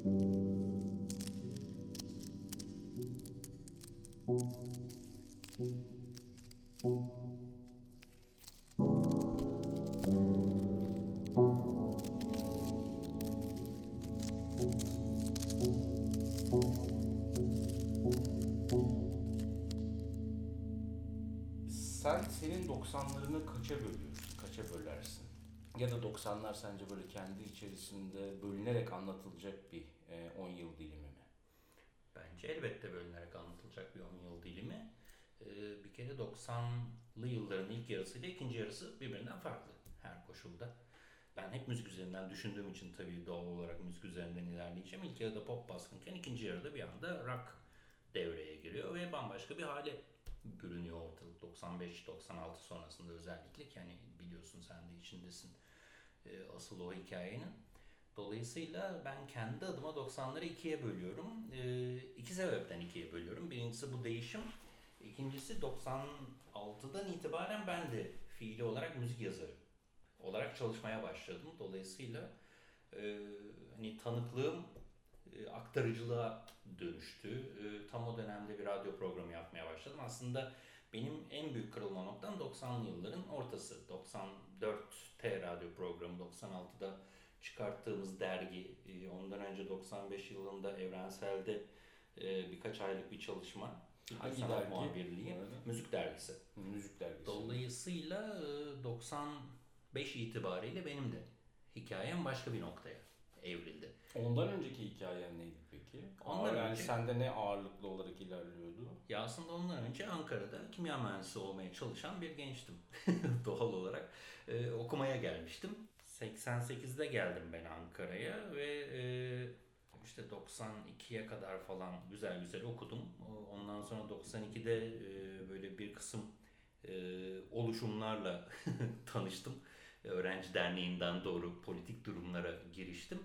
Sen senin 90'larını kaça bölüyorsun? Ya da 90'lar sence böyle kendi içerisinde bölünerek anlatılacak bir e, 10 yıl dilimi mi? Bence elbette bölünerek anlatılacak bir 10 yıl dilimi. Ee, bir kere 90'lı yılların ilk yarısı ile ikinci yarısı birbirinden farklı her koşulda. Ben hep müzik üzerinden düşündüğüm için tabii doğal olarak müzik üzerinden ilerleyeceğim. İlk yarıda pop baskınken ikinci yarıda bir anda rock devreye giriyor ve bambaşka bir hale bürünüyor ortalık 95-96 sonrasında özellikle ki hani biliyorsun sen de içindesin e, asıl o hikayenin. Dolayısıyla ben kendi adıma 90'ları ikiye bölüyorum. E, iki sebepten ikiye bölüyorum. Birincisi bu değişim. İkincisi 96'dan itibaren ben de fiili olarak müzik yazarı olarak çalışmaya başladım. Dolayısıyla e, hani tanıklığım e, aktarıcılığa dönüştü. E, tam o dönemde bir radyo programı yapmaya başladım. Aslında benim en büyük kırılma noktam 90'lı yılların ortası. 94T radyo programı, 96'da çıkarttığımız dergi, e, ondan önce 95 yılında Evrensel'de e, birkaç aylık bir çalışma. Hangi dergi? muhabirliği, müzik dergisi. Müzik dergisi. Dolayısıyla e, 95 itibariyle benim de hikayem başka bir noktaya evrildi. Ondan önceki hikayen neydi peki? Ondan Ağır, yani önce- sende ne ağırlıklı olarak ilerliyordu? Ya aslında ondan önce Ankara'da kimya mühendisi olmaya çalışan bir gençtim doğal olarak. Ee, okumaya gelmiştim. 88'de geldim ben Ankara'ya ve e, işte 92'ye kadar falan güzel güzel okudum. Ondan sonra 92'de e, böyle bir kısım e, oluşumlarla tanıştım. Öğrenci Derneği'nden doğru politik durumlara giriştim.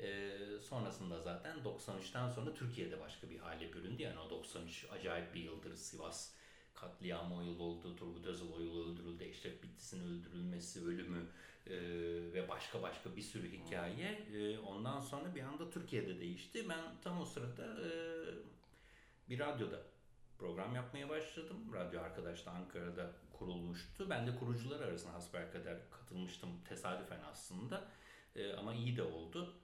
Ee, sonrasında zaten 93'ten sonra Türkiye'de başka bir hale büründü. Yani o 93 acayip bir yıldır Sivas katliamı o yıl oldu. Turgut Özal o yıl öldürüldü. Eşref Bitlis'in öldürülmesi, ölümü e, ve başka başka bir sürü hikaye. E, ondan sonra bir anda Türkiye'de değişti. Ben tam o sırada e, bir radyoda program yapmaya başladım. Radyo Arkadaş'ta Ankara'da kurulmuştu. Ben de kurucular arasında hasbelkader katılmıştım tesadüfen aslında. E, ama iyi de oldu.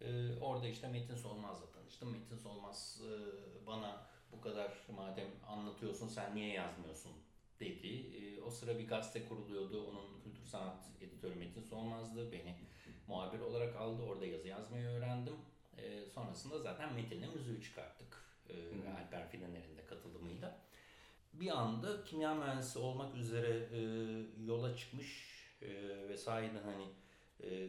E, orada işte Metin Solmaz'la tanıştım. Metin Solmaz e, bana bu kadar madem anlatıyorsun sen niye yazmıyorsun dedi. E, o sıra bir gazete kuruluyordu. Onun kültür sanat editörü Metin Solmaz'dı. Beni muhabir olarak aldı. Orada yazı yazmayı öğrendim. E, sonrasında zaten Metin'le müziği çıkarttık. E, Alper Fidaner'in de katılımıyla. Bir anda kimya mühendisi olmak üzere e, yola çıkmış e, ve sahiden hani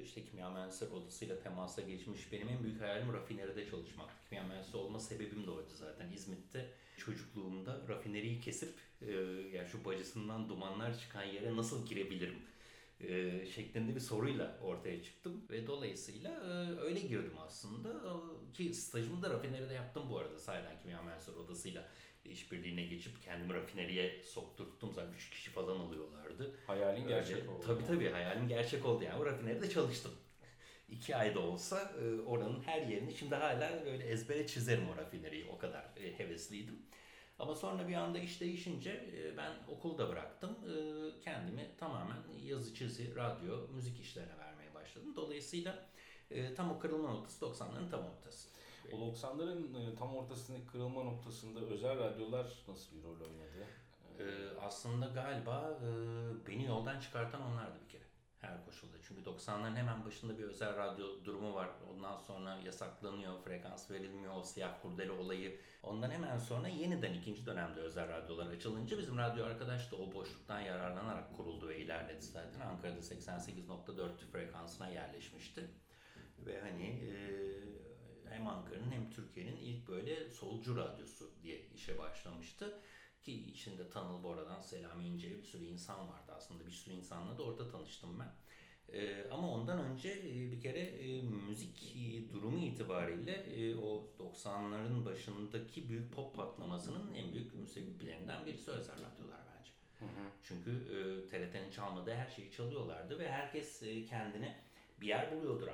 işte kimya mühendisleri odasıyla temasa geçmiş. Benim en büyük hayalim rafineride çalışmak. Kimya mühendisi olma sebebim de oydu zaten. İzmit'te çocukluğumda rafineriyi kesip e, yani şu bacısından dumanlar çıkan yere nasıl girebilirim e, şeklinde bir soruyla ortaya çıktım ve dolayısıyla e, öyle girdim aslında ki stajımı da rafineride yaptım bu arada sahiden kimya mühendisleri odasıyla işbirliğine geçip kendimi rafineriye sokturttum zaten 3 kişi falan alıyorlardı. Hayalin gerçek Öyle- oldu. Tabii tabii hayalim gerçek oldu yani o rafineride çalıştım. İki ayda olsa e, oranın her yerini şimdi hala böyle ezbere çizerim o rafineriyi o kadar e, hevesliydim. Ama sonra bir anda iş değişince e, ben okulu da bıraktım. Kendimi tamamen yazı çizi, radyo, müzik işlerine vermeye başladım. Dolayısıyla tam o kırılma noktası 90'ların tam ortası. O 90'ların e, tam ortasındaki kırılma noktasında özel radyolar nasıl bir rol oynadı? Ee, aslında galiba e, beni yoldan çıkartan onlardı bir kere. Her koşulda. Çünkü 90'ların hemen başında bir özel radyo durumu var. Ondan sonra yasaklanıyor, frekans verilmiyor, o siyah kurdele olayı. Ondan hemen sonra yeniden ikinci dönemde özel radyolar açılınca bizim radyo arkadaş da o boşluktan yararlanarak kuruldu ve ilerledi zaten. Ankara'da 88.4 frekansına yerleşmişti. Ve hani e, hem Ankara'nın hem Türkiye'nin ilk böyle solcu radyosu diye işe başlamıştı. Ki içinde Tanıl Bora'dan Selami İnce'ye bir sürü insan vardı aslında. Bir sürü insanla da orada tanıştım ben. E, ama ondan önce e, bir kere e, müzik durumu itibariyle e, o 90'ların başındaki büyük pop patlamasının en büyük sebeplerinden birisi özel radyolar bence. Çünkü e, TRT'nin çalmadığı her şeyi çalıyorlardı ve herkes e, kendine bir yer buluyordu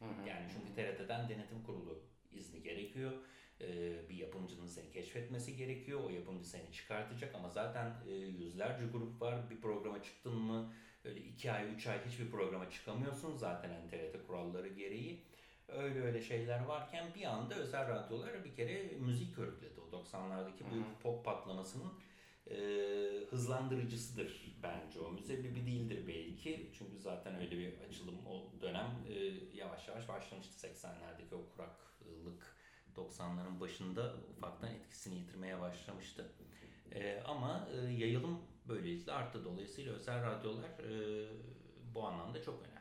Yani çünkü TRT'den denetim kurulu izni gerekiyor. Ee, bir yapımcının seni keşfetmesi gerekiyor. O yapımcı seni çıkartacak ama zaten e, yüzlerce grup var. Bir programa çıktın mı öyle iki ay, üç ay hiçbir programa çıkamıyorsun zaten hani TRT kuralları gereği. Öyle öyle şeyler varken bir anda özel radyolar bir kere müzik körükledi. O 90'lardaki büyük pop patlamasının e, hızlandırıcısıdır bence o. Müsebbibi değildir belki. Çünkü zaten öyle bir açılım o dönem e, yavaş yavaş başlamıştı 80'lerdeki o kuraklık 90'ların başında ufaktan etkisini yitirmeye başlamıştı. E, ama e, yayılım böylelikle arttı. Dolayısıyla özel radyolar e, bu anlamda çok önemli.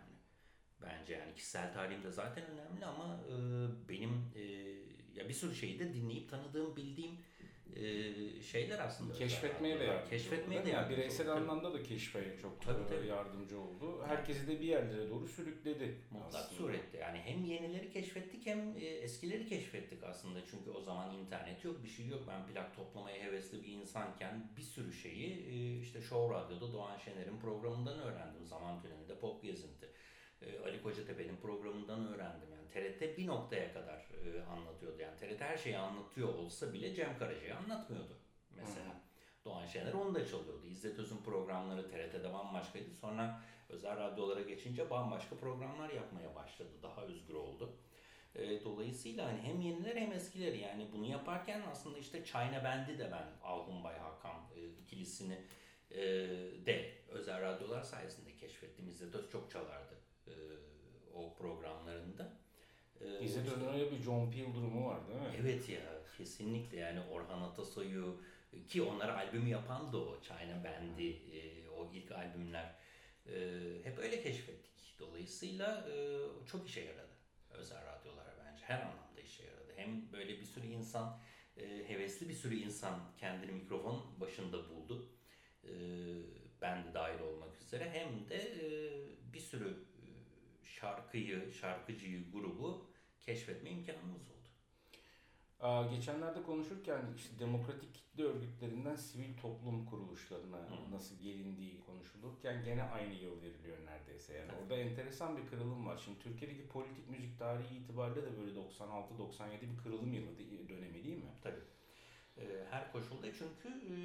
Bence yani kişisel tarihim de zaten önemli ama e, benim e, ya bir sürü şeyi de dinleyip tanıdığım, bildiğim e, şeyler aslında. Keşfetmeye de yardımcı Keşfetmeye oldu. de Yani yardımcı bireysel oldu. anlamda da keşfe çok Tabii, tabii. yardımcı oldu. Herkesi de bir yerlere doğru sürükledi. Mutlak aslında. surette yani hem yenileri keşfettik hem eskileri keşfettik aslında çünkü o zaman internet yok bir şey yok ben plak toplamaya hevesli bir insanken bir sürü şeyi işte Show Radyo'da Doğan Şener'in programından öğrendim zaman tünelinde pop gezinti e, Ali Kocatepe'nin programından öğrendim yani TRT bir noktaya kadar e, anlatıyordu yani TRT her şeyi anlatıyor olsa bile Cem Karaca'yı anlatmıyordu mesela. Doğan Şener onu da çalıyordu. İzzet Öz'ün programları TRT'de bambaşkaydı. Sonra özel radyolara geçince bambaşka programlar yapmaya başladı. Daha özgür oldu. E, dolayısıyla hani hem yeniler hem eskileri yani bunu yaparken aslında işte Çayna Bendi de ben Alhun Bay Hakan e, ikilisini e, de özel radyolar sayesinde keşfettim. İzzet Öz çok çalardı e, o programlarında. E, İzzet öyle bir John Peel durumu var değil mi? Evet ya kesinlikle yani Orhan Atasoy'u ki onlara albümü yapan da o China Band'i e, o ilk albümler e, hep öyle keşfettik. Dolayısıyla e, çok işe yaradı özel radyolara bence her anlamda işe yaradı. Hem böyle bir sürü insan e, hevesli bir sürü insan kendini mikrofon başında buldu. E, ben de dahil olmak üzere hem de e, bir sürü şarkıyı, şarkıcıyı, grubu keşfetme imkanımız oldu. Aa, geçenlerde konuşurken işte demokratik kitle örgütlerinden sivil toplum kuruluşlarına Hı. nasıl gelindiği konuşulurken gene aynı yıl veriliyor neredeyse. Yani Evet. orada enteresan bir kırılım var. Şimdi Türkiye'deki politik müzik tarihi itibariyle de böyle 96-97 bir kırılım yılı dönemi değil mi? Tabii. Ee, her koşulda çünkü e,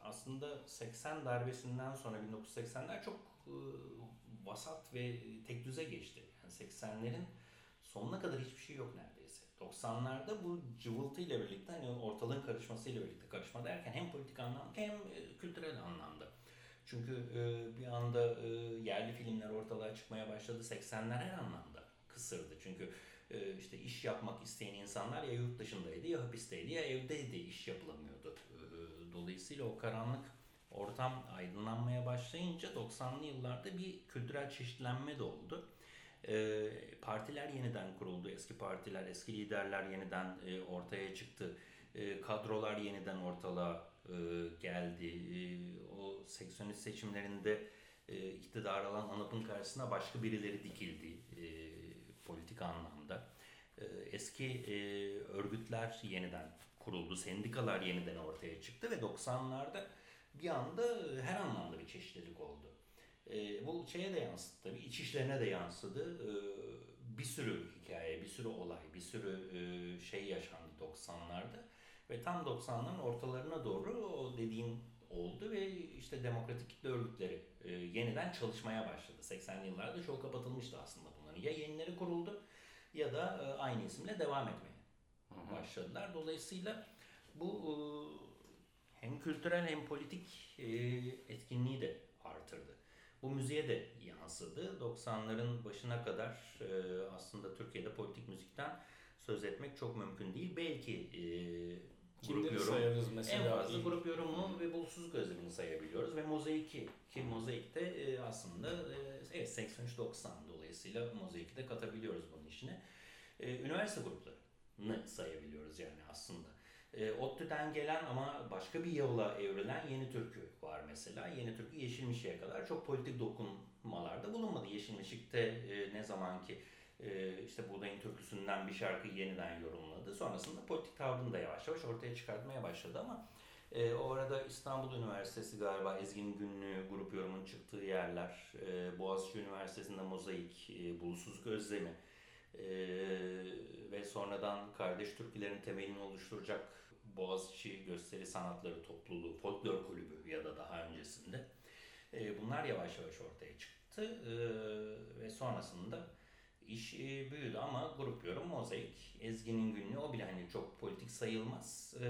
aslında 80 darbesinden sonra 1980'ler çok e, vasat ve tek düze geçti. Yani 80'lerin sonuna kadar hiçbir şey yok neredeyse. 90'larda bu cıvıltı ile birlikte hani ortalığın karışması ile birlikte karışma derken hem politik anlamda hem e, kültürel anlamda. Çünkü e, bir anda e, yerli filmler ortalığa çıkmaya başladı. 80'ler her anlamda kısırdı. Çünkü e, işte iş yapmak isteyen insanlar ya yurt dışındaydı ya hapisteydi ya evdeydi iş yapılamıyordu. E, Dolayısıyla o karanlık ortam aydınlanmaya başlayınca 90'lı yıllarda bir kültürel çeşitlenme de oldu. E, partiler yeniden kuruldu. Eski partiler, eski liderler yeniden e, ortaya çıktı. E, kadrolar yeniden ortalığa e, geldi. E, o 83 seçimlerinde e, iktidar alan ANAP'ın karşısına başka birileri dikildi politik anlamda. Eski örgütler yeniden kuruldu, sendikalar yeniden ortaya çıktı ve 90'larda bir anda her anlamda bir çeşitlilik oldu. E, bu şeye de yansıdı tabii, iç işlerine de yansıdı. E, bir sürü hikaye, bir sürü olay, bir sürü e, şey yaşandı 90'larda. Ve tam 90'ların ortalarına doğru o dediğin oldu ve işte demokratik kitle örgütleri e, yeniden çalışmaya başladı. 80'li yıllarda çok kapatılmıştı aslında bunların. Ya yenileri kuruldu ya da e, aynı isimle devam etmeye başladılar. Dolayısıyla bu e, hem kültürel hem politik e, etkinliği de artırdı. Bu müziğe de yansıdı. 90'ların başına kadar e, aslında Türkiye'de politik müzikten söz etmek çok mümkün değil. Belki e, grup yorum, sayarız mesela? en fazla grup yorumu ve bulutsuzluk özlemini sayabiliyoruz ve mozaiki ki mozaikte e, aslında e, evet 83-90 dolayısıyla mozaiki de katabiliyoruz bunun içine. E, üniversite gruplarını sayabiliyoruz yani aslında. E, ODTÜ'den gelen ama başka bir yola evrilen Yeni Türkü var mesela. Yeni Türkü Yeşilmişik'e kadar çok politik dokunmalarda bulunmadı. Yeşilmişik'te e, ne zaman ki e, işte Buğdayın Türküsü'nden bir şarkıyı yeniden yorumladı. Sonrasında politik tavrını da yavaş yavaş ortaya çıkartmaya başladı ama e, o arada İstanbul Üniversitesi galiba Ezgi'nin günlüğü, grup yorumun çıktığı yerler, e, Boğaziçi Üniversitesi'nde Mozaik, e, Bulutsuzluk Özlemi ve sonradan kardeş Türklerin temelini oluşturacak Boğaziçi Gösteri Sanatları Topluluğu, Folklor Kulübü ya da daha öncesinde bunlar yavaş yavaş ortaya çıktı ve sonrasında iş e, büyüdü ama grup yorum mozaik. Ezgi'nin günlüğü o bile hani çok politik sayılmaz. E,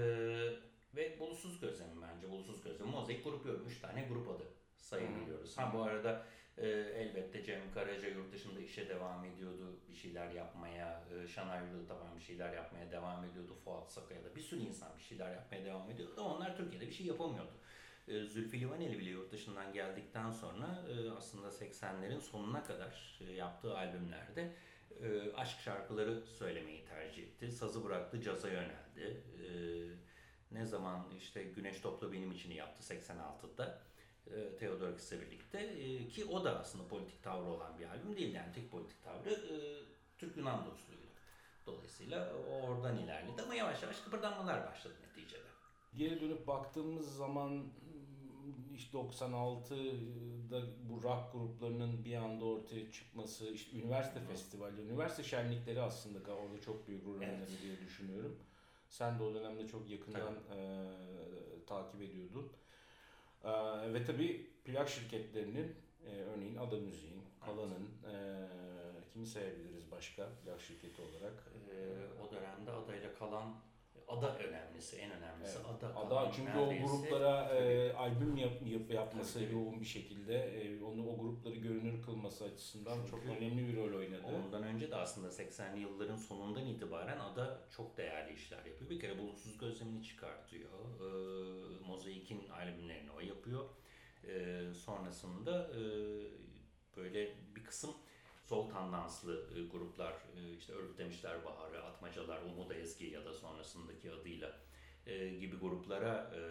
ve Bulusuz Gözlem bence. Bulusuz Gözlem mozaik grup yorum. Üç tane grup adı sayabiliyoruz. Ha bu arada e, elbette Cem Karaca yurt dışında işe devam ediyordu. Bir şeyler yapmaya, e, Şanay taban bir şeyler yapmaya devam ediyordu. Fuat Sakaya da bir sürü insan bir şeyler yapmaya devam ediyordu. Ama onlar Türkiye'de bir şey yapamıyordu. E, Zülfü Livaneli bile yurt dışından geldikten sonra e, aslında 80'lerin sonuna kadar e, yaptığı albümlerde aşk şarkıları söylemeyi tercih etti. Sazı bıraktı, caza yöneldi. Ne zaman işte Güneş Topla Benim içini yaptı 86'da. Theodorakis'le birlikte ki o da aslında politik tavrı olan bir albüm değil yani tek politik tavrı Türk-Yunan dostluğuyla. Dolayısıyla oradan ilerledi ama yavaş yavaş kıpırdanmalar başladı neticede. Geri dönüp baktığımız zaman işte 96'da bu rock gruplarının bir anda ortaya çıkması, işte üniversite festivalleri, üniversite şenlikleri aslında orada çok büyük rol oynadı evet. diye düşünüyorum. Sen de o dönemde çok yakından e, takip ediyordun. E, ve tabii plak şirketlerinin e, örneğin Ada Müziğin, Kalan'ın, e, kimi sayabiliriz başka plak şirketi olarak? E, o dönemde adayla Kalan Ada önemlisi, en önemlisi evet. Ada. Ada çünkü o gruplara e, albüm yap, yap, yapması tabii. yoğun bir şekilde e, onu o grupları görünür kılması açısından çünkü çok önemli bir rol oynadı. Ondan önce de aslında 80'li yılların sonundan itibaren Ada çok değerli işler yapıyor. Bir kere Bulutsuz Gözlemini çıkartıyor. E, Mozaik'in albümlerini o yapıyor. E, sonrasında e, böyle bir kısım sol tandanslı e, gruplar e, işte Örgütlemişler Baharı, Atmacalar, Umut Ezgi ya da sonrasındaki adıyla e, gibi gruplara e,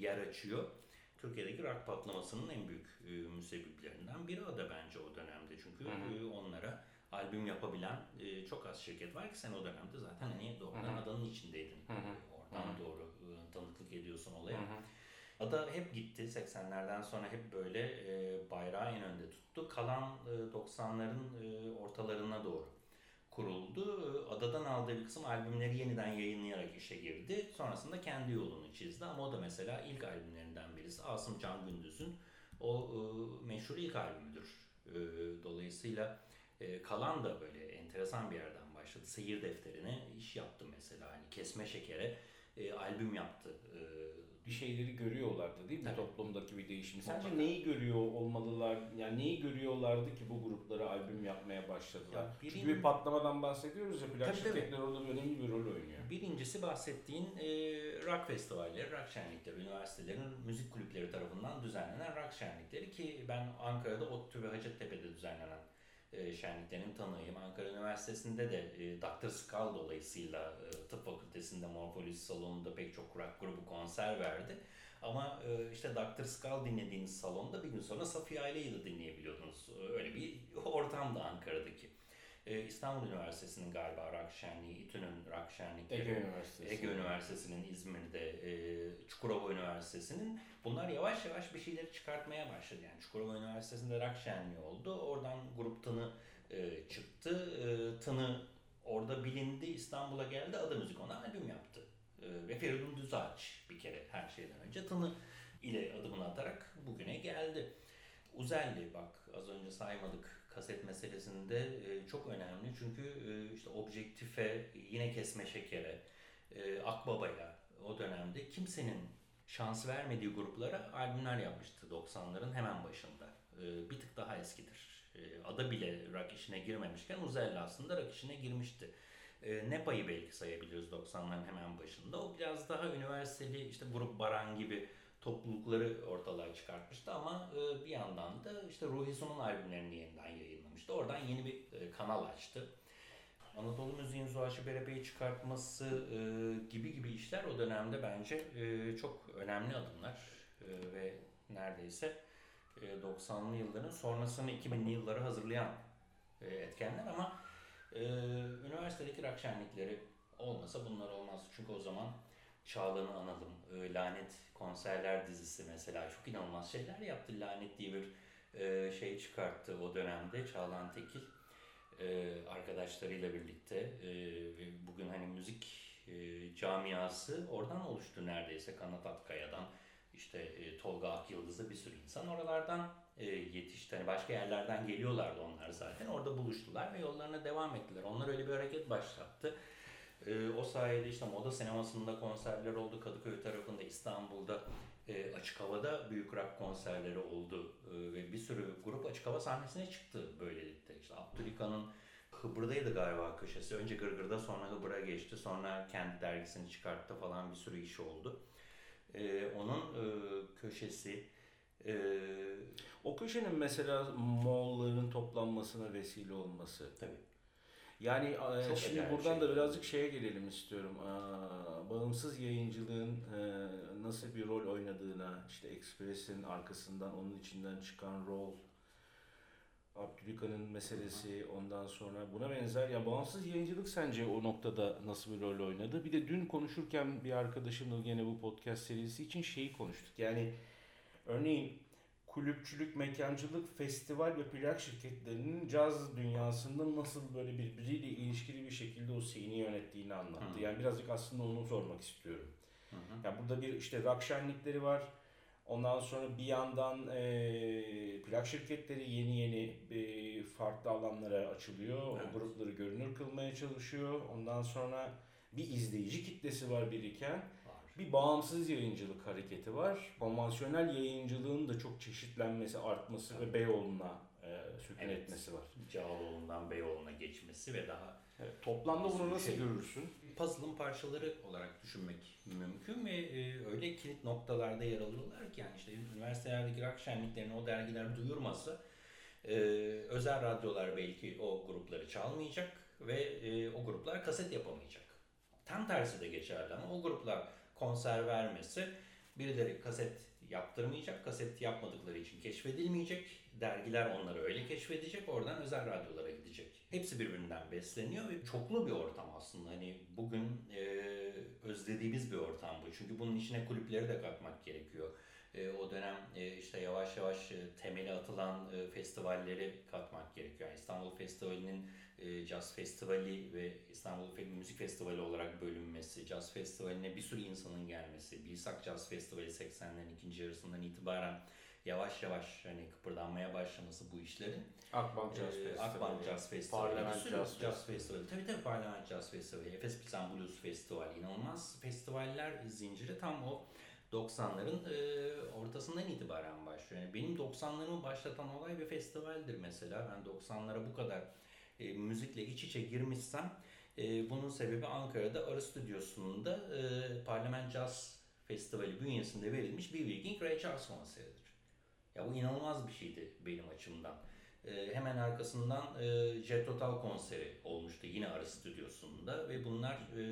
yer açıyor. Türkiye'deki rock patlamasının en büyük e, müsebbiplerinden biri o da bence o dönemde. Çünkü E, onlara albüm yapabilen e, çok az şirket var ki sen o dönemde zaten hani doğrudan adanın içindeydin. Hı hı. Oradan hı hı. doğru e, tanıklık ediyorsun olaya. Hı hı. Ada hep gitti 80'lerden sonra hep böyle e, bayrağı en önde tuttu. Kalan e, 90'ların e, ortalarına doğru kuruldu. E, Adadan aldığı bir kısım albümleri yeniden yayınlayarak işe girdi. Sonrasında kendi yolunu çizdi ama o da mesela ilk albümlerinden birisi Asım Can Gündüz'ün o e, meşhur ilk albümüdür. E, dolayısıyla e, Kalan da böyle enteresan bir yerden başladı. Seyir defterine iş yaptı mesela. Hani kesme şekere e, albüm yaptı. E, bir şeyleri görüyorlardı değil mi Tabii. toplumdaki bir değişim. Sence Mutlaka. neyi görüyor olmalılar? Yani neyi görüyorlardı ki bu gruplara albüm yapmaya başladılar? Ya birin... Çünkü bir patlamadan bahsediyoruz ya plak şirketler orada önemli bir rol oynuyor. Birincisi bahsettiğin e, rock festivalleri, rock şenlikleri, üniversitelerin müzik kulüpleri tarafından düzenlenen rock şenlikleri ki ben Ankara'da ODTÜ ve Hacettepe'de düzenlenen e, şenliklerin tanığıyım. Ankara Üniversitesi'nde de e, Dr. Skal dolayısıyla e, tıp fakültesinde morfoloji salonunda pek çok rock grubu konser verdi. Ama e, işte Dr. Skal dinlediğiniz salonda bir gün sonra Safiye Aile'yi de dinleyebiliyordunuz. Öyle bir ortamdı Ankara'daki. Ee, İstanbul Üniversitesi'nin galiba rock şenliği, İTÜ'nün rock Ege Üniversitesi. Ege Üniversitesi'nin İzmir'de, e, Çukurova Üniversitesi'nin bunlar yavaş yavaş bir şeyleri çıkartmaya başladı. Yani Çukurova Üniversitesi'nde rock şenliği oldu. Oradan grup Tını e, çıktı. E, Tını orada bilindi, İstanbul'a geldi. Adı Müzik ona albüm yaptı. E, ve Feridun Düzağaç bir kere her şeyden önce Tını ile adımını atarak bugüne geldi. Uzelli bak az önce saymadık kaset meselesinde e, çok önemli. Çünkü e, işte objektife, yine kesme şekere, e, Akbaba'ya o dönemde kimsenin şans vermediği gruplara albümler yapmıştı 90'ların hemen başında. E, bir tık daha eskidir. E, ada bile rock işine girmemişken Uzelli aslında rock işine girmişti. E, Nepa'yı belki sayabiliriz 90'ların hemen başında. O biraz daha üniversiteli işte grup Baran gibi toplulukları ortalığa çıkartmıştı ama e, bir yandan da işte Ruhi Sun'un albümlerini yeniden yayınlamıştı. Oradan yeni bir e, kanal açtı. Anadolu müziğin Zuhaşi Berebe'yi çıkartması e, gibi gibi işler o dönemde bence çok önemli adımlar ve neredeyse 90'lı yılların sonrasını 2000'li yılları hazırlayan etkenler ama üniversitedeki rock şenlikleri olmasa bunlar olmaz. Çünkü o zaman Çağlan'ı analım. E, Lanet konserler dizisi mesela çok inanılmaz şeyler yaptı. Lanet diye bir e, şey çıkarttı o dönemde Çağlan Tekil. e, arkadaşlarıyla birlikte e, bugün hani müzik camiası oradan oluştu neredeyse Kanat Akkaya'dan işte Tolga Akyıldız'da bir sürü insan oralardan yetişti. Hani başka yerlerden geliyorlardı onlar zaten. Orada buluştular ve yollarına devam ettiler. Onlar öyle bir hareket başlattı. E, o sayede işte moda sinemasında konserler oldu. Kadıköy tarafında İstanbul'da e, açık havada büyük rock konserleri oldu. E, ve bir sürü grup açık hava sahnesine çıktı böylelikle. İşte Abdülika'nın Hıbrı'daydı galiba köşesi. Önce Gırgır'da sonra Hıbrı'a geçti. Sonra kendi dergisini çıkarttı falan bir sürü iş oldu. E, onun e, köşesi e, O köşenin mesela Moğolların toplanmasına vesile olması. tabii Yani e, Çok şimdi buradan da şey. birazcık şeye gelelim istiyorum. Aa, Bağımsız yayıncılığın e, nasıl bir rol oynadığına, işte Express'in arkasından onun içinden çıkan rol, Abdülüka'nın meselesi, ondan sonra buna benzer. Ya bağımsız yayıncılık sence o noktada nasıl bir rol oynadı? Bir de dün konuşurken bir arkadaşımla gene bu podcast serisi için şeyi konuştuk. Yani örneğin kulüpçülük, mekancılık, festival ve plak şirketlerinin caz dünyasında nasıl böyle birbiriyle ilişkili bir şekilde o seyini yönettiğini anlattı. Hı. Yani birazcık aslında onu sormak istiyorum. Hı hı. Ya burada bir işte rock şenlikleri var. Ondan sonra bir yandan e, plak şirketleri yeni yeni e, farklı alanlara açılıyor. Evet. O grupları görünür kılmaya çalışıyor. Ondan sonra bir izleyici kitlesi var biriken. Bir bağımsız yayıncılık hareketi var. Konvansiyonel yayıncılığın da çok çeşitlenmesi, artması ve Beyoğlu'na e, sükun Evet. etmesi var. Cağaloğlu'ndan Beyoğlu'na geçmesi ve daha Evet, toplamda bunu nasıl Şey- görürsün? puzzle'ın parçaları olarak düşünmek mümkün ve e, öyle kilit noktalarda yer alıyorlar ki yani işte üniversitelerdeki rock şenliklerini o dergiler duyurmasa e, özel radyolar belki o grupları çalmayacak ve e, o gruplar kaset yapamayacak. Tam tersi de geçerli ama o gruplar konser vermesi birileri kaset yaptırmayacak, kaset yapmadıkları için keşfedilmeyecek, dergiler onları öyle keşfedecek, oradan özel radyolara gidecek. Hepsi birbirinden besleniyor ve çoklu bir ortam aslında. Hani bugün e, özlediğimiz bir ortam bu. Çünkü bunun içine kulüpleri de katmak gerekiyor. E, o dönem e, işte yavaş yavaş e, temeli atılan e, festivalleri katmak gerekiyor. Yani İstanbul Festivali'nin e, Jazz Festivali ve İstanbul Müzik Festivali olarak bölünmesi, Jazz Festivali'ne bir sürü insanın gelmesi, Bilsak Jazz Festivali 80'lerin ikinci yarısından itibaren yavaş yavaş hani kıpırdanmaya başlaması bu işlerin. Akbank Jazz Festivali. Akbank Jazz Festivali, Parlament Jazz Jazz Festivali. Tabii tabii Parlament Jazz Festivali, Efes Pilsen Blues Festivali. inanılmaz festivaller zinciri tam o 90'ların e, ortasından itibaren başlıyor. Yani benim 90'larımı başlatan olay bir festivaldir mesela. Ben 90'lara bu kadar e, müzikle iç içe girmişsem e, bunun sebebi Ankara'da Arı Stüdyosu'nda e, Parlament Jazz Festivali bünyesinde verilmiş bir Viking Ray Charles konseridir. Ya bu inanılmaz bir şeydi benim açımdan. Ee, hemen arkasından e, Jet Total konseri olmuştu yine Arı Stüdyosu'nda ve bunlar e,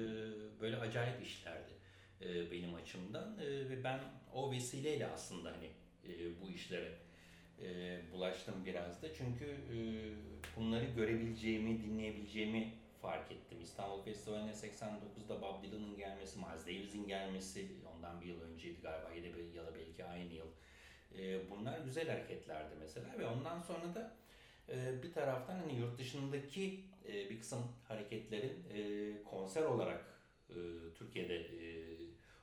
böyle acayip işlerdi e, benim açımdan E, ve ben o vesileyle aslında hani e, bu işlere e, bulaştım biraz da çünkü e, bunları görebileceğimi, dinleyebileceğimi fark ettim. İstanbul Festivali'ne 89'da Bob Dylan'ın gelmesi, Miles Davis'in gelmesi ondan bir yıl önceydi galiba ya da, ya da belki aynı yıl. E, bunlar güzel hareketlerdi mesela ve ondan sonra da e, bir taraftan hani yurt dışındaki e, bir kısım hareketlerin e, konser olarak e, Türkiye'de e,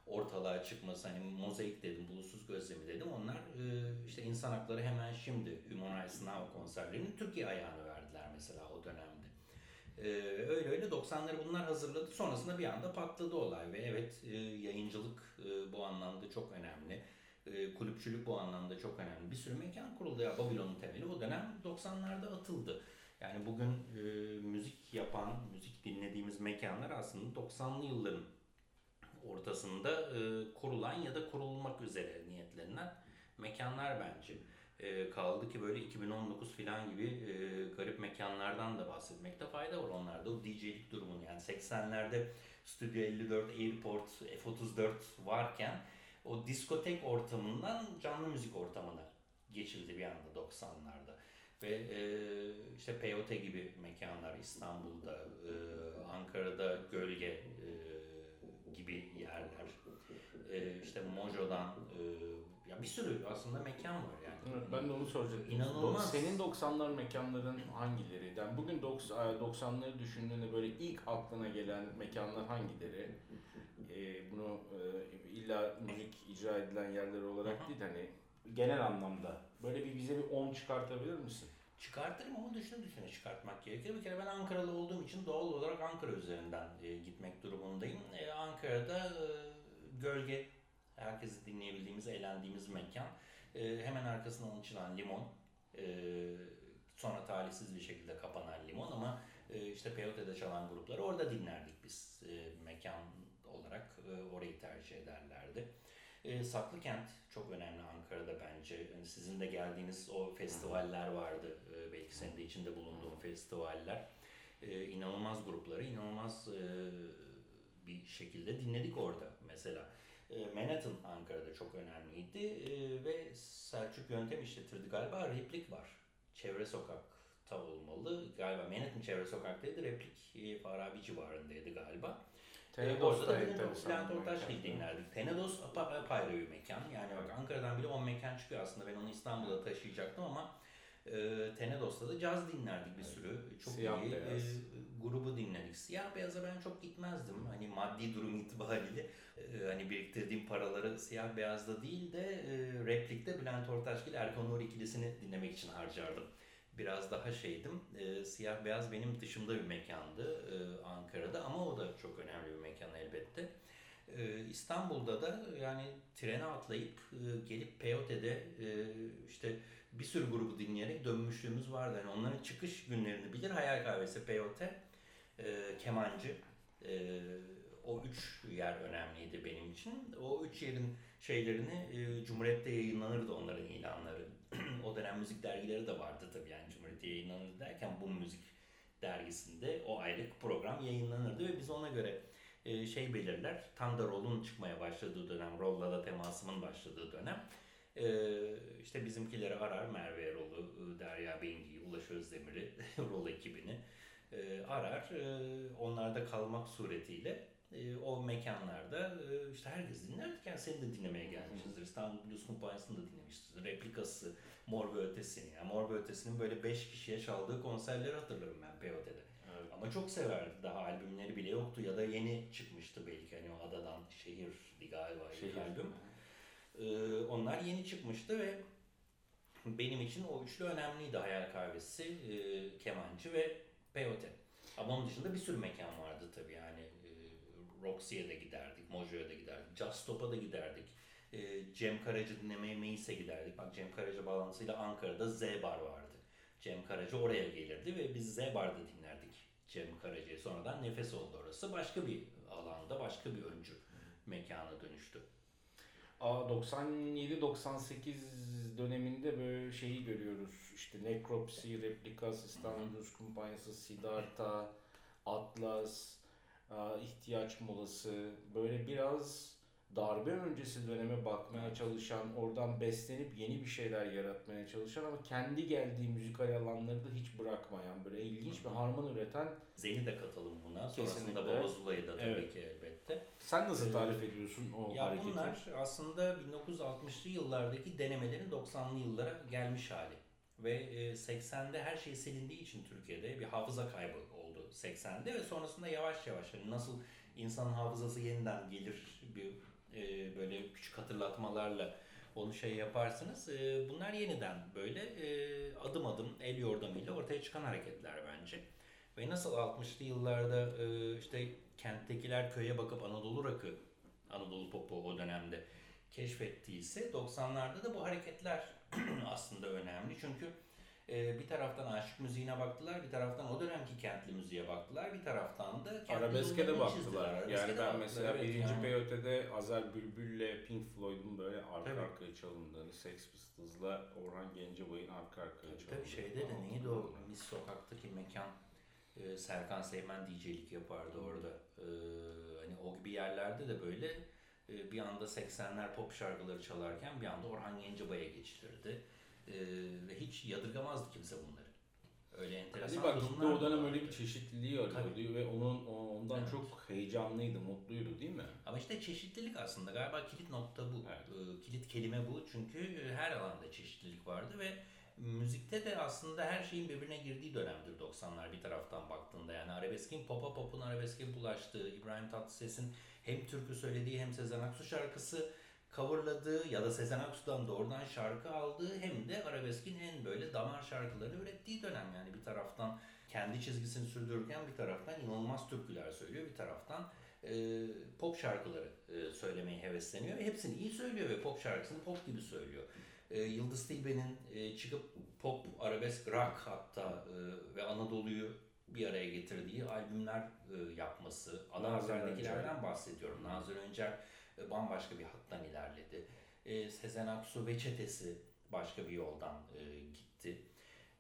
ortalığa çıkması hani mozaik dedim, bulutsuz gözlemi dedim. Onlar e, işte insan hakları hemen şimdi Human Rights Now konserlerinin Türkiye ayağını verdiler mesela o dönemde. E, öyle öyle 90'ları bunlar hazırladı. Sonrasında bir anda patladı olay ve evet e, yayıncılık e, bu anlamda çok önemli. E, kulüpçülük bu anlamda çok önemli. Bir sürü mekan kuruldu ya Babilon'un temeli o dönem 90'larda atıldı. Yani bugün e, müzik yapan, müzik dinlediğimiz mekanlar aslında 90'lı yılların ortasında e, kurulan ya da kurulmak üzere niyetlenen mekanlar bence. E, kaldı ki böyle 2019 falan gibi e, garip mekanlardan da bahsetmekte fayda var onlarda. O DJ'lik durumunu yani 80'lerde Studio 54, Airport, F34 varken o diskotek ortamından canlı müzik ortamına geçildi bir anda 90'larda. Ve e, işte POT gibi mekanlar İstanbul'da, e, Ankara'da Gölge e, gibi yerler. E, işte Mojo'dan e, ya bir sürü aslında mekan var yani. Evet, ben de onu soracaktım. İnanılmaz. Senin 90'lar mekanların hangileri? Yani bugün 90'ları düşündüğünde böyle ilk aklına gelen mekanlar hangileri? Ee, bunu e, illa müzik icra edilen yerler olarak değil hani genel anlamda. Böyle bir bize bir 10 çıkartabilir misin? Çıkartırım ama düşüne düşüne çıkartmak gerekir. Bir kere ben Ankaralı olduğum için doğal olarak Ankara üzerinden e, gitmek durumundayım. E, Ankara'da e, Gölge, herkesi dinleyebildiğimiz, eğlendiğimiz mekan. E, hemen arkasından açılan Limon. E, sonra talihsiz bir şekilde kapanan Limon ama e, işte Peyote'de çalan grupları orada dinlerdik biz. E, mekan olarak e, orayı tercih ederlerdi. E, Saklıkent çok önemli Ankara'da bence. Yani sizin de geldiğiniz o festivaller vardı. E, belki senin de içinde bulunduğun festivaller. E, inanılmaz grupları, inanılmaz e, bir şekilde dinledik orada mesela. E, Manhattan Ankara'da çok önemliydi e, ve Selçuk Yöntem işletirdi galiba. Replik var. Çevre sokakta olmalı. Galiba Manhattan Çevre Sokak'taydı. Replik e, Farabi civarındaydı galiba. Tenedos Orada da enteresan Bülent mekan. dinlerdik. Tenedos apa- apayrı bir mekan. Yani bak Ankara'dan bile 10 mekan çıkıyor aslında. Ben onu İstanbul'a taşıyacaktım ama e, Tenedos'ta da caz dinlerdik bir sürü. Çok Siyah iyi beyaz. e, grubu dinledik. Siyah beyaza ben çok gitmezdim. Hani maddi durum itibariyle e, hani biriktirdiğim paraları siyah beyazda değil de e, replikte Bülent Ortaç ile Erkan Uğur ikilisini dinlemek için harcardım. Biraz daha şeydim. E, siyah beyaz benim dışımda bir mekandı e, Ankara'da ama o da çok önemli bir mekan elbette. E, İstanbul'da da yani trene atlayıp e, gelip Peyote'de e, işte bir sürü grubu dinleyerek dönmüşlüğümüz vardı. Yani onların çıkış günlerini bilir. Hayal Kahvesi, Peyote, e, Kemancı. E, o üç yer önemliydi benim için. O üç yerin şeylerini e, Cumhuriyet'te yayınlanırdı onların ilanları. o dönem müzik dergileri de vardı tabii yani Cumhuriyet'te yayınlanırdı derken bu müzik dergisinde o aylık program yayınlanırdı ve biz ona göre e, şey belirler. Tam da rolun çıkmaya başladığı dönem, rolla da temasımın başladığı dönem. E, işte bizimkileri arar Merve Erol'u, e, Derya Bengi'yi, Ulaş Özdemir'i, rol ekibini e, arar. E, onlarda kalmak suretiyle e, o mekanlarda e, işte herkes dinlerdik. Yani seni de dinlemeye gelmişizdir. İstanbul Blues Kumpanyası'nı da dinlemişizdir. Replikası Mor ve Ötesi'ni. Yani Mor ve Ötesi'nin böyle 5 kişiye çaldığı konserleri hatırlarım ben POT'de. Evet. Ama çok severdi. Daha albümleri bile yoktu ya da yeni çıkmıştı belki hani o adadan şehirdi galiba Şehir. albüm. Ee, onlar yeni çıkmıştı ve benim için o üçlü önemliydi. Hayal Kahvesi, e, Kemancı ve Peyote. Ama onun dışında bir sürü mekan vardı tabii yani. Roxy'ye de giderdik, Mojo'ya da giderdik, Just Stop'a da giderdik. E, Cem Karaca dinlemeye Meis'e giderdik. Bak Cem Karaca bağlantısıyla Ankara'da Z Bar vardı. Cem Karaca oraya gelirdi ve biz Z Bar'da dinlerdik Cem Karaca'yı. Sonradan nefes oldu orası. Başka bir alanda, başka bir öncü mekana dönüştü. Aa, 97-98 döneminde böyle şeyi görüyoruz. İşte Necropsy, Replikas, İstanbul Blues Kumpanyası, Siddhartha, Atlas, ihtiyaç molası. Böyle biraz darbe öncesi döneme bakmaya çalışan, oradan beslenip yeni bir şeyler yaratmaya çalışan ama kendi geldiği müzikal alanları da hiç bırakmayan, böyle ilginç bir harman üreten. Zeni de katalım buna. Sonrasında Kesinlikle. Baba Zula'yı da tabii Evet. ki elbette. Sen nasıl Ee, tarif ediyorsun o Ya hareketi? bunlar aslında 1960'lı yıllardaki denemelerin 90'lı yıllara gelmiş hali. Ve e, 80'de her şey silindiği için Türkiye'de bir hafıza kaybı oldu 80'de ve sonrasında yavaş yavaş hani nasıl insanın hafızası yeniden gelir bir e, böyle küçük hatırlatmalarla onu şey yaparsınız. E, bunlar yeniden böyle e, adım adım el yordamıyla ortaya çıkan hareketler bence. Ve nasıl 60'lı yıllarda e, işte kenttekiler köye bakıp Anadolu rakı, Anadolu popu o dönemde keşfettiyse 90'larda da bu hareketler aslında önemli. Çünkü e, bir taraftan aşık müziğine baktılar, bir taraftan o dönemki kentli müziğe baktılar, bir taraftan da kendi Arabeske de çizdiler. baktılar. Arabeske Yani de ben baktılar, mesela evet birinci yani. Peyote'de Azer Bülbül'le Pink Floyd'un böyle arka Tabii. arkaya çalındığını, Sex Pistols'la Orhan Gencebay'ın arka arkaya Tabii, çalındığını. tabii şeyde de neydi o. Mis Sokak'taki mekan e, Serkan Seymen DJ'lik yapardı orada. E, hani o gibi yerlerde de böyle e, bir anda 80'ler pop şarkıları çalarken bir anda Orhan Gencebay'a geçilirdi. E, ve hiç yadırgamazdı kimse bunları. Öyle enteresan Hani bak durumlar o dönem öyle bir çeşitliliği arıyordu ve onun ondan Evet. çok heyecanlıydı, mutluydu değil mi? Ama işte çeşitlilik aslında galiba kilit nokta bu. Evet. Ee, Kilit kelime bu. Çünkü e, her alanda çeşitlilik vardı ve müzikte de aslında her şeyin birbirine girdiği dönemdir 90'lar bir taraftan baktığında. Yani arabeskin pop'a pop'un arabeske bulaştığı, İbrahim Tatlıses'in hem türkü söylediği hem Sezen Aksu şarkısı coverladığı ya da Sezen Aksu'dan doğrudan şarkı aldığı hem de arabeskin en böyle damar şarkıları ürettiği dönem. Yani bir taraftan kendi çizgisini sürdürürken bir taraftan inanılmaz türküler söylüyor. Bir taraftan e, pop şarkıları e, söylemeye hevesleniyor. Hepsini iyi söylüyor ve pop şarkısını pop gibi söylüyor. E, Yıldız Tilbe'nin e, çıkıp pop, arabesk, rock hatta e, ve Anadolu'yu bir araya getirdiği albümler e, yapması. Ana bahsediyorum. Nazır Öncel e, bambaşka bir hattan ilerledi. E, Sezen Aksu ve çetesi başka bir yoldan e, gitti.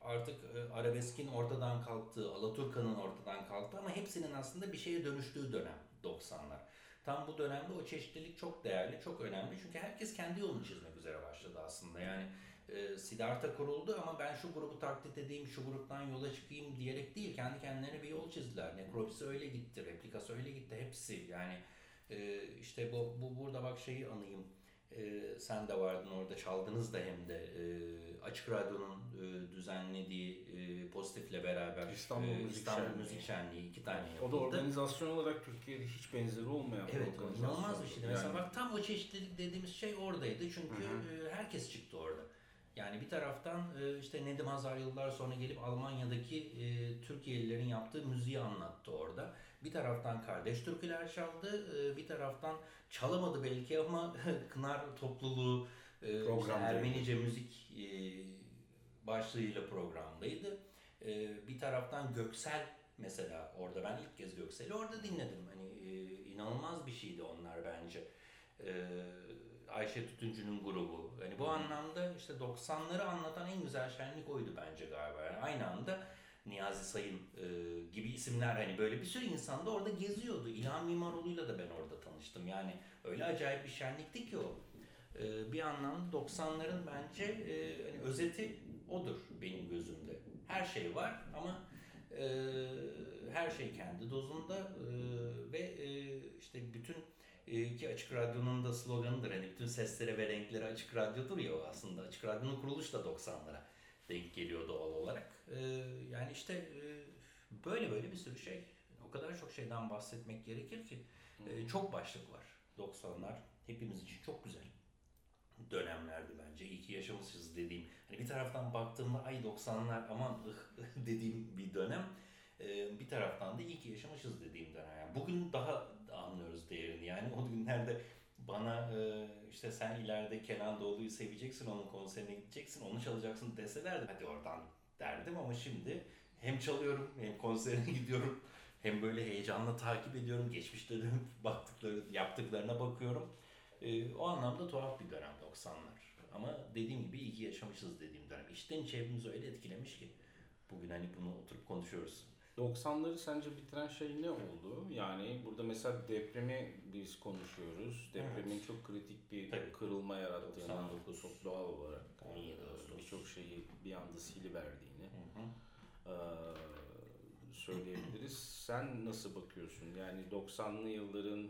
Artık e, arabeskin ortadan kalktığı, Alaturka'nın ortadan kalktığı ama hepsinin aslında bir şeye dönüştüğü dönem 90'lar. Tam bu dönemde o çeşitlilik çok değerli, çok önemli. Çünkü herkes kendi yolunu çizmek üzere başladı aslında. Yani e, Siddhartha kuruldu ama ben şu grubu taklit edeyim, şu gruptan yola çıkayım diyerek değil. Kendi kendilerine bir yol çizdiler. Necropsy öyle gitti, Replikası öyle gitti. Hepsi yani e, işte bu, bu burada bak şeyi anayım. E, sen de vardın orada çaldınız da hem de e, Açık Radyo'nun e, düzenlediği e, Pozitif'le beraber İstanbul e, Müzik İstanbul Şenliği. Müzik Şenliği iki tane O yapıldı. da organizasyon olarak Türkiye'de hiç benzeri olmayan bir Evet, inanılmaz bir şeydi. Mesela Yani bak tam o çeşitlilik dediğimiz şey oradaydı. Çünkü Hı e, herkes çıktı orada. Yani bir taraftan e, işte Nedim Hazar yıllar sonra gelip Almanya'daki e, Türkiye'lilerin yaptığı müziği anlattı orada. Bir taraftan kardeş türküler çaldı, e, bir taraftan çalamadı belki ama Kınar topluluğu e, işte. Ermenice müzik e, başlığıyla programdaydı. Bir taraftan Göksel mesela orada ben ilk kez Göksel'i orada dinledim. Hani inanılmaz bir şeydi onlar bence. Ayşe Tütüncü'nün grubu. Hani bu anlamda işte 90'ları anlatan en güzel şenlik oydu bence galiba. Yani aynı anda Niyazi Sayın e, gibi isimler hani böyle bir sürü insan da orada geziyordu. İlhan Mimaroğlu'yla da ben orada tanıştım. Yani öyle acayip bir şenlikti ki o. E, bir anlamda 90'ların bence e, hani özeti odur benim gözümde. Her şey var ama e, her şey kendi dozunda e, ve e, işte bütün e, ki Açık Radyo'nun da sloganıdır. Hani bütün seslere ve renklere Açık Radyo'dur ya aslında. Açık Radyo'nun kuruluşu da 90'lara denk geliyor doğal olarak. E, yani işte e, böyle böyle bir sürü şey. O kadar çok şeyden bahsetmek gerekir ki. E, çok başlık var. 90'lar hepimiz için çok güzel dönemlerdi bence. İyi ki yaşamışız dediğim. Hani bir taraftan baktığımda ay 90'lar aman ıh dediğim bir dönem. Ee, bir taraftan da iyi ki yaşamışız dediğim dönem. Yani bugün daha anlıyoruz değerini. Yani o günlerde bana e, işte sen ileride Kenan Doğulu'yu seveceksin, onun konserine gideceksin, onu çalacaksın deselerdi hadi oradan derdim ama şimdi hem çalıyorum hem konserine gidiyorum hem böyle heyecanla takip ediyorum. Geçmişte dönüp baktıkları, yaptıklarına bakıyorum. Ee, o anlamda tuhaf bir dönem 90'lar. Ama dediğim gibi iyi ki yaşamışız dediğim dönem. İçten içe hepimizi öyle etkilemiş ki. Bugün hani bunu oturup konuşuyoruz. 90'ları sence bitiren şey ne oldu? Yani burada mesela depremi biz konuşuyoruz. Depremin Evet. çok kritik bir Tabii. kırılma yarattığını 99. çok doğal olarak 17 e, Ağustos. birçok şeyi bir anda siliverdiğini Hı hı. e, söyleyebiliriz. Sen nasıl bakıyorsun? Yani 90'lı yılların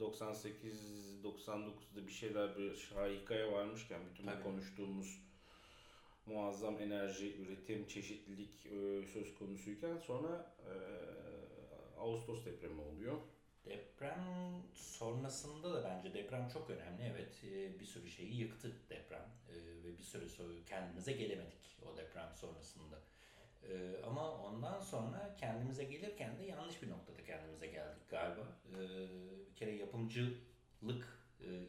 98-99'da bir şeyler bir şahikaya varmışken bütün bu Tabii. konuştuğumuz muazzam enerji, üretim, çeşitlilik e, söz konusuyken sonra e, Ağustos depremi oluyor. Deprem sonrasında da bence deprem çok önemli. Evet e, bir sürü şeyi yıktı deprem ve bir sürü so- kendimize gelemedik o deprem sonrasında. Ama ondan sonra kendimize gelirken de yanlış bir noktada kendimize geldik galiba. Bir kere yapımcılık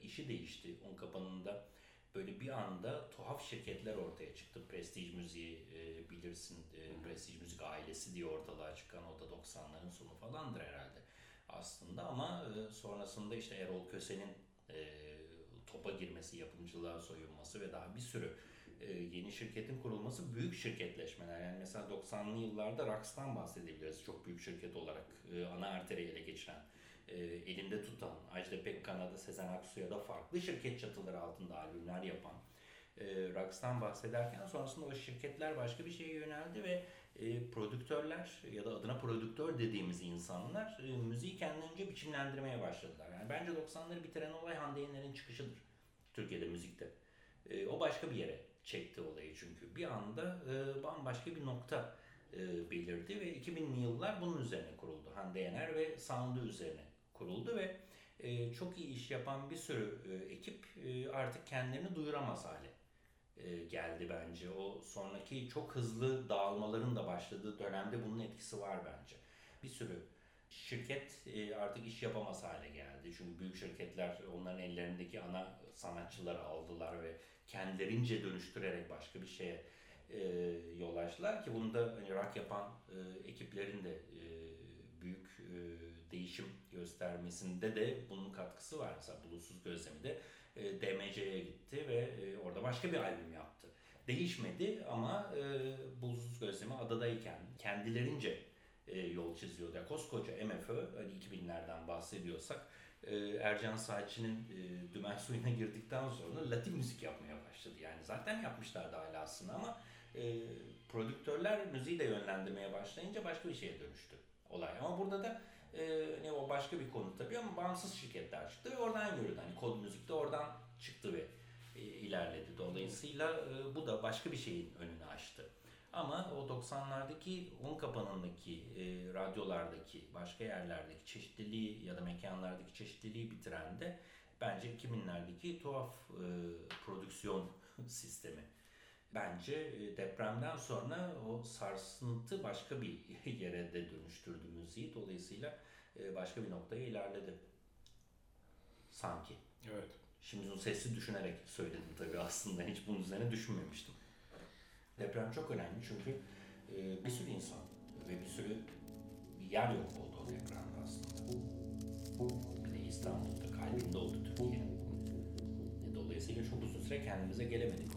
işi değişti. Un kapanında böyle bir anda tuhaf şirketler ortaya çıktı. Prestij Müziği e, bilirsin. E, Prestij Müzik ailesi diye ortalığa çıkan o da 90'ların sonu falandır herhalde aslında ama e, sonrasında işte Erol Köse'nin e, topa girmesi, yapımcılığa soyunması ve daha bir sürü e, yeni şirketin kurulması büyük şirketleşmeler. Yani mesela 90'lı yıllarda Rax'tan bahsedebiliriz çok büyük şirket olarak e, ana arteri ele geçiren, e, elinde tutan, Ajda Pekkan'a da Sezen Aksu'ya da farklı şirket çatıları altında albümler yapan e, Rax'tan bahsederken sonrasında o şirketler başka bir şeye yöneldi ve e, prodüktörler ya da adına prodüktör dediğimiz insanlar e, müziği kendilerince biçimlendirmeye başladılar. Yani bence 90'ları bitiren olay Hande Yener'in çıkışıdır Türkiye'de müzikte. E, o başka bir yere çekti olayı çünkü. Bir anda e, bambaşka bir nokta e, belirdi ve 2000'li yıllar bunun üzerine kuruldu. Hande Yener ve sound'u üzerine kuruldu ve e, çok iyi iş yapan bir sürü e, ekip e, artık kendilerini duyuramaz hale e, geldi bence. O sonraki çok hızlı dağılmaların da başladığı dönemde bunun etkisi var bence. Bir sürü şirket e, artık iş yapamaz hale geldi. Çünkü büyük şirketler onların ellerindeki ana sanatçıları aldılar ve kendilerince dönüştürerek başka bir şeye e, yol açtılar ki bunda hani rock yapan e, ekiplerin de e, büyük e, değişim göstermesinde de bunun katkısı var. Mesela Bulutsuz Gözlemi de e, DMC'ye gitti ve e, orada başka bir albüm yaptı. Değişmedi ama e, Bulutsuz Gözlemi adadayken kendilerince e, yol çiziyordu. Yani koskoca MFÖ hani 2000'lerden bahsediyorsak e, Ercan Saatçı'nın e, dümen suyuna girdikten sonra Latin müzik yapmaya başladı. Yani zaten yapmışlardı hala aslında ama e, prodüktörler müziği de yönlendirmeye başlayınca başka bir şeye dönüştü olay. Ama burada da başka bir konu tabii ama bağımsız şirketler çıktı ve oradan yürüdü. Hani kod müzik de oradan çıktı ve e, ilerledi. Dolayısıyla e, bu da başka bir şeyin önünü açtı. Ama o 90'lardaki un kapanındaki e, radyolardaki başka yerlerdeki çeşitliliği ya da mekanlardaki çeşitliliği bitiren de bence 2000'lerdeki tuhaf e, prodüksiyon sistemi. Bence e, depremden sonra o sarsıntı başka bir yere de dönüştürdü müziği. Dolayısıyla başka bir noktaya ilerledi. Sanki. Evet. Şimdi bunu sesli düşünerek söyledim tabii aslında. Hiç bunun üzerine düşünmemiştim. Deprem çok önemli çünkü e, bir sürü insan ve bir sürü yer yok oldu o depremde aslında. Bir de İstanbul'da kalbinde oldu Türkiye'nin. E, Dolayısıyla çok uzun süre kendimize gelemedik